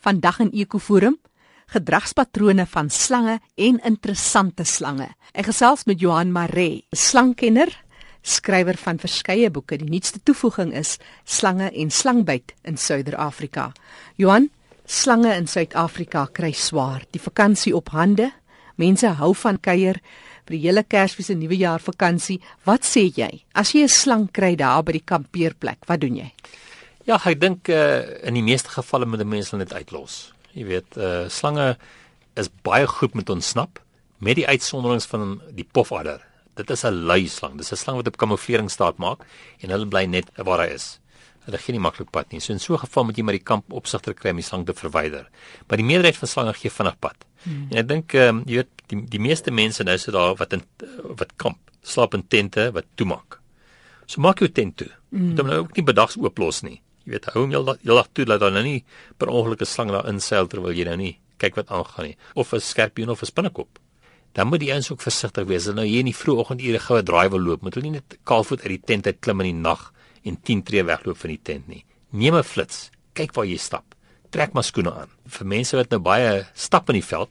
vandag in Ekoforum gedragspatrone van slange en interessante slange. Ek gesels met Johan Maree, slangkenner, skrywer van verskeie boeke. Die nuutste toevoeging is Slange en slangbyt in Suider-Afrika. Johan, slange in Suid-Afrika kry swaar. Die vakansie op hande. Mense hou van kuier vir die hele Kersfees en Nuwejaar vakansie. Wat sê jy? As jy 'n slang kry daar by die kampeerplek, wat doen jy? Ja, ek dink uh, in die meeste gevalle moet mense net uitlos. Jy weet, uh slange is baie goed met ontsnap met die uitsonderings van die pofadder. Dit is 'n lui slang. Dis 'n slang wat op kamouflering staat maak en hulle bly net waar hy is. Hulle gee nie maklik pad nie. So in so 'n geval moet jy maar die kamp opsigter kry om die slang te verwyder. Maar die meerderheid van slange gee vinnig pad. Hmm. En ek dink ehm um, jy weet die die meeste mense nou sit daar wat in wat kamp, slaap in tente wat toemaak. So maak jou tent toe. Hmm. Dit moet nou ook nie bedags ooplos nie. Jy weet, hou hom heel heel dag toe dat daar nou nie per ongeluk 'n slang daar inseil terwyl jy nou nie kyk wat aangaan nie of 'n skerpioen of 'n spinnekop. Dan moet die ouens ook versigtig wees. Hulle nou hier in die vroeë oggendure goue draai wil loop, moet hulle nie net kaalvoet uit die tent uit klim in die nag en 10 tree wegloop van die tent nie. Neem 'n flits, kyk waar jy stap. Trek maar skoene aan. Vir mense wat nou baie stap in die veld,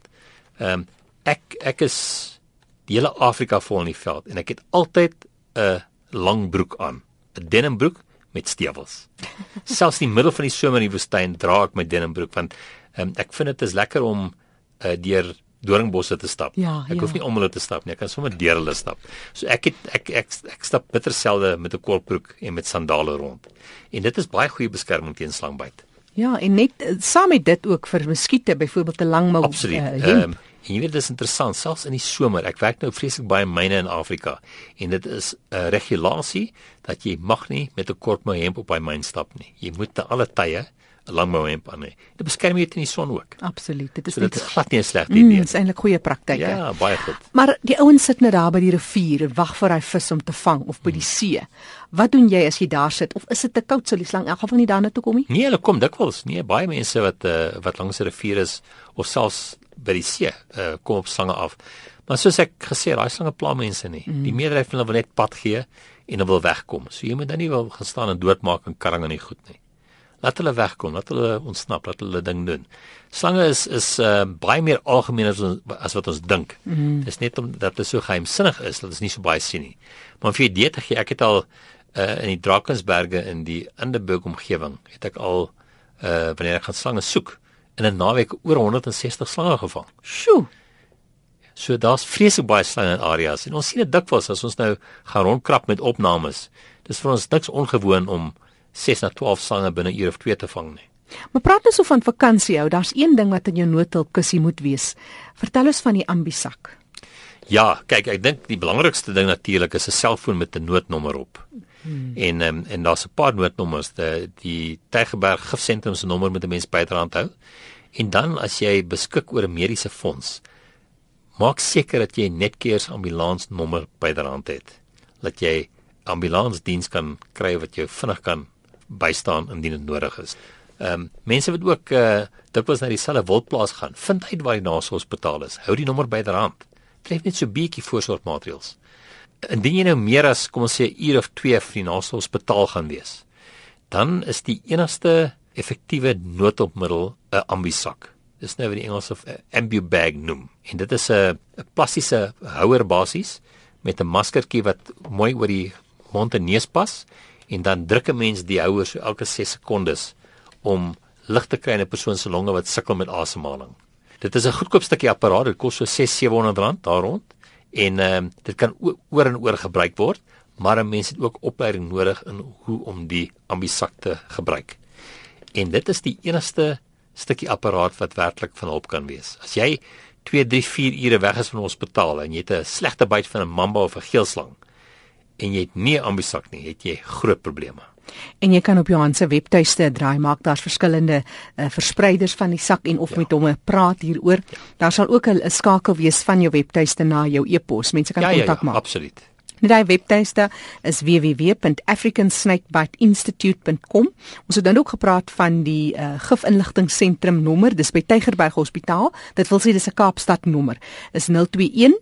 ehm um, ek ek is die hele Afrika vol in die veld en ek het altyd 'n lang broek aan. 'n Denim broek met stewels. Selfs in die middel van die somer in die woestyn dra ek my denimbroek want um, ek vind dit is lekker om uh, deur doringbosse te stap. Ja, ek ja. hoef nie om hulle te stap nie, ek kan sommer deur hulle stap. So ek het ek ek, ek, stap bitter selde met 'n kortbroek en met sandale rond. En dit is baie goeie beskerming teen slangbyt. Ja, en net eh, saam met dit ook vir muskiete, byvoorbeeld 'n langmou. Absoluut. Uh, ehm um, En jy weet dis interessant, selfs in die somer. Ek werk nou vreeslik baie myne in Afrika en dit is 'n regulasie dat jy mag nie met 'n kortmou hemp op by myn stap nie. Jy moet te alle tye 'n langmou hemp aan hê. Dit beskerm jou teen die son ook. Absoluut. Dit is so, dit is glad nie 'n slegte mm, idee nie. Dit is eintlik goeie praktyke. Ja, baie goed. Maar die ouens sit net daar by die rivier en wag vir hy vis om te vang of by die see. Wat doen jy as jy daar sit of is dit te koud sou die slang in elk geval nie daarna toe kom nie? Nee, hulle kom dikwels. Nee, baie mense wat uh, wat langs die rivier is of selfs by die see uh, kom op slange af. Maar soos ek gesê, daai slange pla mense nie. Mm. Die meerderheid van hulle wil net pad gee en hulle wil wegkom. So jy moet dan nie wil gaan staan en doodmaak en karring aan die goed nie. Laat hulle wegkom, laat hulle ontsnap, laat hulle ding doen. Slange is is uh, baie meer algemeen as, as wat ons dink. Mm. Dit is net omdat hulle so geheimsinnig is dat ons nie so baie sien nie. Maar vir idee te gee, ek het al uh, in die Drakensberge in die Inderburg omgewing, het ek al uh, wanneer ek gaan slange soek, in 'n naweek oor 160 slange gevang. Sjoe. So daar's vreeslik baie slange in areas en ons sien dit dikwels as ons nou gaan rondkrap met opnames. Dis vir ons niks ongewoon om 6 na 12 slange binne 'n uur of 2 te vang nie. Maar praat ons nou so van vakansie hou. Daar's een ding wat in jou noodhulpkussie moet wees. Vertel ons van die ambisak. Ja, kyk, ek dink die belangrikste ding natuurlik is 'n selfoon met 'n noodnommer op. Hmm. En um, en daar's 'n paar noodnommers, die die Tygerberg gifsentrum se nommer met 'n mens bydraand hou. En dan as jy beskik oor 'n mediese fonds, maak seker dat jy netkeers ambulansnommer bydraand het. Dat jy ambulansdiens kan kry wat jou vinnig kan bystaan indien dit nodig is. Ehm um, mense wat ook uh dikwels na dieselfde wildplaas gaan, vind uit waar die naaste hospitaal is. Hou die nommer bydraand. Tref net so 'n bietjie voorsorgmaatreëls indien jy nou meer as kom ons sê 'n uur of 2 vir die naaste hospitaal gaan wees, dan is die enigste effektiewe noodhulpmiddel 'n ambisak. Dis nou wat die Engels of ambu bag noem. En dit is 'n plastiese houer basies met 'n maskertjie wat mooi oor die mond en neus pas en dan druk 'n mens die houer so elke 6 sekondes om lug te kry in 'n persoon se longe wat sukkel met asemhaling. Dit is 'n goedkoop stukkie apparaat, dit kos so 6-700 rand daar rond en ehm um, dit kan oor en oor gebruik word, maar 'n mens het ook opleiding nodig in hoe om die ambisak te gebruik. En dit is die enigste stukkie apparaat wat werklik van hulp kan wees. As jy 2, 3, 4 ure weg is van 'n hospitaal en jy het 'n slegte byt van 'n mamba of 'n geelslang en jy het nie 'n ambisak nie, het jy groot probleme. En jy kan op Johan se webtuiste draai maak daar's verskillende uh, verspreiders van die sak en of ja. met hom praat hieroor. Ja. Daar sal ook 'n skakel wees van jou webtuiste na jou e-pos. Mense kan kontak ja, ja, ja, maak. Absoluut. Net hy webtuiste is www.africansnakebiteinstitute.com. Ons het dan ook gepraat van die uh, gifinligtingseentrum nommer, dis by Tygerberg Hospitaal. Dit wil sê dis 'n Kaapstad nommer. Is 021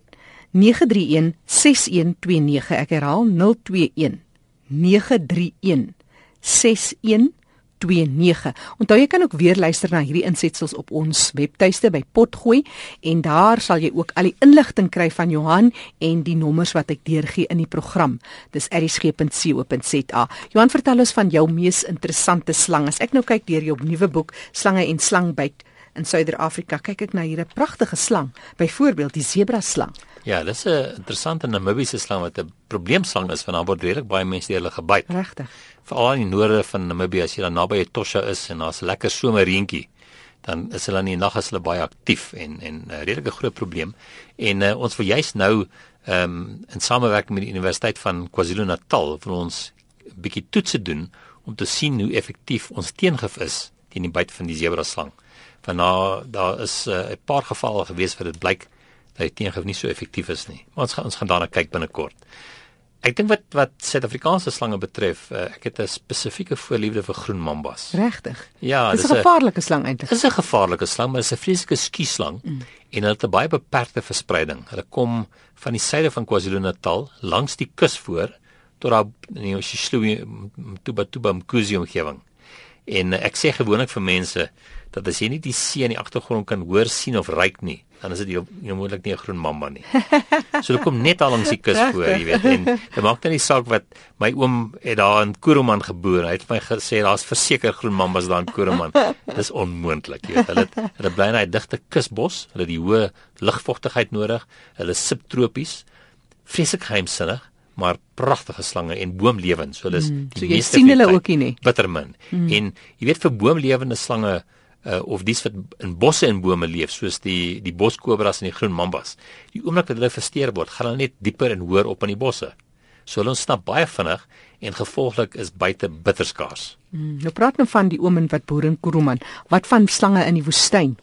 931 6129. Ek herhaal 021 931 6129 0891104529. Onthou jy kan ook weer luister na hierdie insetsels op ons webtuiste by Potgooi en daar sal jy ook al die inligting kry van Johan en die nommers wat ek deurgee in die program. Dis erisg.co.za. Johan, vertel ons van jou mees interessante slang. As ek nou kyk deur jou nuwe boek Slange en slangbyt in Suider-Afrika, kyk ek na hierdie pragtige slang, byvoorbeeld die zebra slang. Ja, dis 'n interessante Namibiese slang wat 'n probleemslang is want daar word redelik baie mense deur hulle gebyt. Regtig. Veral in die noorde van Namibië as jy dan naby Etosha is en daar's lekker somerreentjie, dan is hulle in die nag as hulle baie aktief en en 'n redelike groot probleem. En uh, ons wil juist nou ehm um, in samewerking met die Universiteit van KwaZulu-Natal vir ons 'n bietjie toetse doen om te sien hoe effektief ons teengif is teen die byt van die zebra slang. Want daar daar is eh, 'n uh, paar gevalle gewees waar dit blyk dat die teengif nie so effektief is nie. Maar ons gaan ons gaan daarna kyk binnekort. Ek dink wat wat Suid-Afrikaanse slange betref, uh, ek het 'n spesifieke voorliefde vir groen mambas. Regtig? Ja, dis 'n gevaarlike slang eintlik. Dis 'n gevaarlike slang, maar dis 'n vreeslike skieslang mm. en hulle het 'n baie beperkte verspreiding. Hulle kom van die suide van KwaZulu-Natal langs die kus voor tot daar in die Shishlui Tuba Tuba Mkuzi omgewing. En uh, ek sê gewoonlik vir mense dat as jy nie die see in die agtergrond kan hoor, sien of ruik nie, dan is dit nie moontlik nie 'n groen mamba nie. So hulle kom net al langs die kus voor, jy weet. En dit maak dan nie saak wat my oom het daar in Kuruman geboor. Hy het vir my gesê daar's verseker groen mambas daar in Kuruman. Dis onmoontlik, jy weet. Hulle het, hulle bly in daai digte kusbos. Hulle het die hoë lugvochtigheid nodig. Hulle is subtropies. Vreeslik geheimsinnig maar pragtige slange en boomlewend. So hulle is mm, die so meeste sien hulle ook nie. Bittermin. Mm. En jy weet vir boomlewende slange uh, of dis wat in bosse en bome leef soos die die boskobras en die groen mambas. Die oomblik dat hulle versteer word, gaan hulle net dieper en hoër op in die bosse. So hulle ontsnap baie vinnig en gevolglik is buite bitterskaars. Hmm, nou praat nou van die oom wat boer in Kuruman. Wat van slange in die woestyn?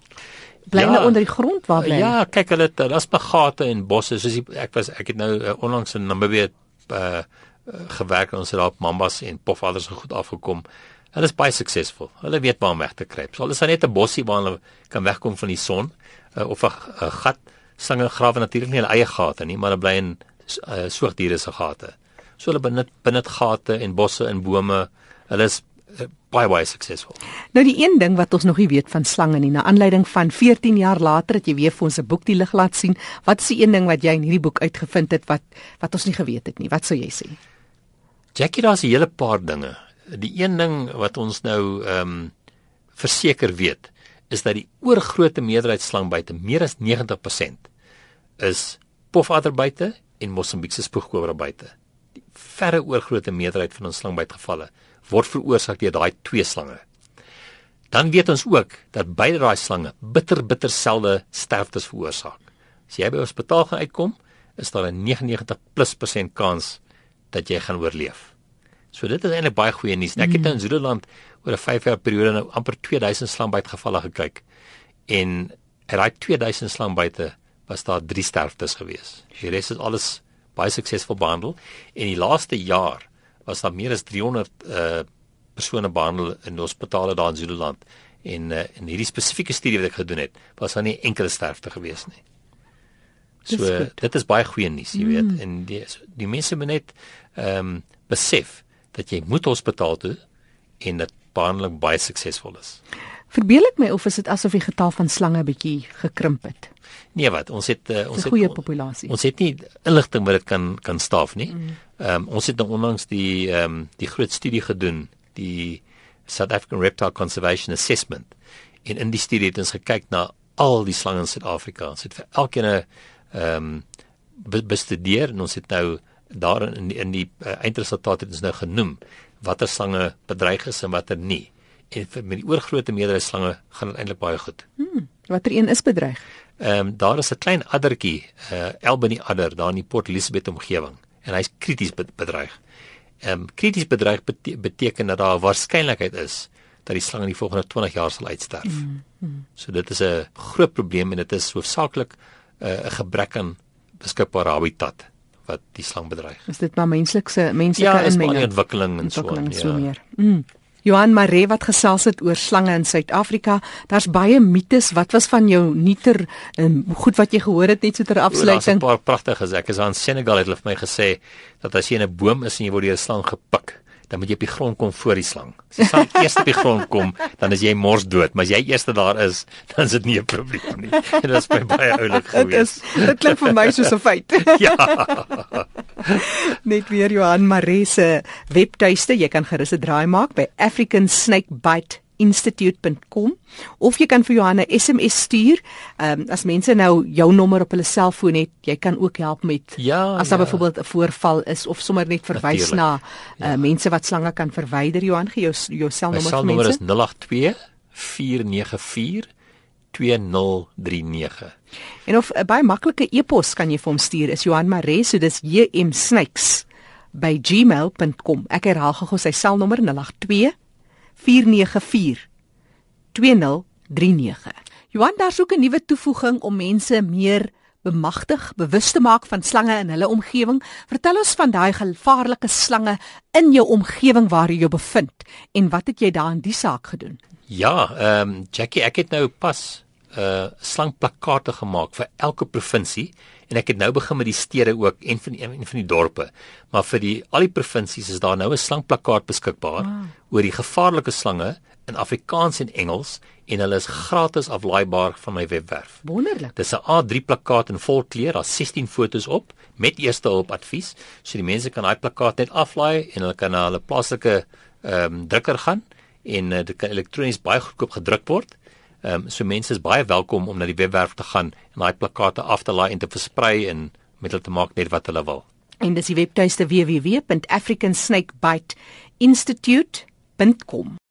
Bly hulle ja, onder die grond waar bly? Ja, kyk hulle daar's begate en bosse soos die, ek was ek het nou uh, onlangs in Namibië uh, gewerk ons het daar op mambas en pofaders goed afgekom. Hulle is baie suksesvol. Hulle weet waar om weg te kruip. So hulle is net 'n bossie waar hulle kan wegkom van die son uh, of 'n gat. Slange grawe natuurlik nie hulle eie gate nie, maar hulle bly in uh, soogdiere se gate. So hulle binne binne gate en bosse en bome. Hulle is baie baie suksesvol. Nou die een ding wat ons nog nie weet van slange nie, na aanleiding van 14 jaar later dat jy weer vir ons 'n boek die lig laat sien, wat is die een ding wat jy in hierdie boek uitgevind het wat wat ons nie geweet het nie? Wat sou jy sê? Jackie, daar's 'n hele paar dinge die een ding wat ons nou ehm um, verseker weet is dat die oorgrootste meerderheid slangbyte, meer as 90% is pofadderbyte en Mosambiekse spoegkobrabyte. Die verre oorgrootste meerderheid van ons slangbytgevalle word veroorsaak deur daai twee slange. Dan weet ons ook dat beide daai slange bitter bitter selde sterftes veroorsaak. As jy by die hospitaal gaan uitkom, is daar 'n 99+% kans dat jy gaan oorleef. So dit is eintlik baie goeie nuus. Ek het mm. in Zululand oor 'n 5 jaar periode nou amper 2000 slangbyt gevalle gekyk. En uit daai 2000 slangbyte was daar 3 sterftes gewees. Die res is alles baie suksesvol behandel en die laaste jaar was daar meer as 300 uh persone behandel in hospitale daar in Zululand en uh, in hierdie spesifieke studie wat ek gedoen het, was daar nie enkele sterfte gewees nie. So dis dit is baie goeie nuus, jy mm. weet. En die die mense moet net ehm um, besef dat jy moet hospitaal toe en dat behandeling baie suksesvol is. Verbeel ek my of is dit asof die getal van slange bietjie gekrimp het? Nee wat, ons het uh, ons het 'n goeie populasie. Ons het nie inligting wat dit kan kan staaf nie. Mm. Ehm mm. um, ons het nou onlangs die ehm um, die groot studie gedoen, die South African Reptile Conservation Assessment. En in die studie het ons gekyk na al die slange in Suid-Afrika. Ons het vir elkeen 'n ehm um, bestudeer en ons het nou daar in die, in die uh, eindresultaat het ons nou genoem watter slange bedreig is en watter nie. En vir met die oorgrootste meerderheid slange gaan dit eintlik baie goed. Hmm, watter een is bedreig? Ehm um, daar is 'n klein addertjie, uh, Albany adder daar in die Port Elizabeth omgewing en hy's krities bedreig. Ehm um, krities bedreig bete beteken dat daar 'n waarskynlikheid is dat die slang in die volgende 20 jaar sal uitsterf. Hmm, hmm. So dit is 'n groot probleem en dit is hoofsaaklik eh, 'n uh, gebrek aan beskikbare habitat wat die slang bedreig. Is dit maar menslike menslike ja, inmenging? Ja, ontwikkeling en so aan. So ja. meer. Mm. Johan Mare wat gesels het oor slange in Suid-Afrika. Daar's baie mites. Wat was van jou nieter en goed wat jy gehoor het net so ter afsluiting? Daar's 'n paar pragtiges. Ek is aan Senegal het hulle vir my gesê dat as jy in 'n boom is en jy word deur 'n slang gepik, dan moet jy op die grond kom voor die slang. As die slang eers op die grond kom, dan is jy mors dood, maar as jy eers daar is, dan is dit nie 'n probleem nie. En dit is baie oulik gewees. Dit is dit klink vir my soos 'n feit. ja. Net weer Johan Maree se webtuiste, jy kan gerus 'n draai maak by African Snake Bite institute.com of jy kan vir Johanna SMS stuur. Ehm um, as mense nou jou nommer op hulle selfoon het, jy kan ook help met ja, as daar ja. byvoorbeeld 'n voorval is of sommer net verwys Natuurlijk. na uh, Ja. mense wat slange kan verwyder. Johan, gee jou jou selnommer vir selnommer is mense. 082 494 2039. En of 'n baie maklike e-pos kan jy vir hom stuur is Johan Maree, so dis JM Snakes by gmail.com. Ek herhaal gou sy selnommer 082 494 2039. Johan, daar's ook 'n nuwe toevoeging om mense meer bemagtig, bewus te maak van slange in hulle omgewing. Vertel ons van daai gevaarlike slange in jou omgewing waar jy jou bevind en wat het jy daarin die saak gedoen? Ja, ehm um, Jackie, ek het nou pas uh, slangplakate gemaak vir elke provinsie en ek het nou begin met die stede ook en van die, en van die dorpe. Maar vir die al die provinsies is daar nou 'n slangplakkaat beskikbaar ah. oor die gevaarlike slange in Afrikaans en Engels en hulle is gratis aflaaibaar van my webwerf. Wonderlik. Dis 'n A3 plakkaat in volkleur, daar's 16 fotos op met eerste hulp advies. So die mense kan daai plakkaat net aflaai en hulle kan na hulle plaaslike ehm um, drukker gaan en uh, dit kan elektronies baie goedkoop gedruk word. Ehm um, so mense is baie welkom om na die webwerf te gaan en daai plakate af te laai en te versprei en met hulle te maak net wat hulle wil. En dis die webtuiste www.africansnakebiteinstitute.com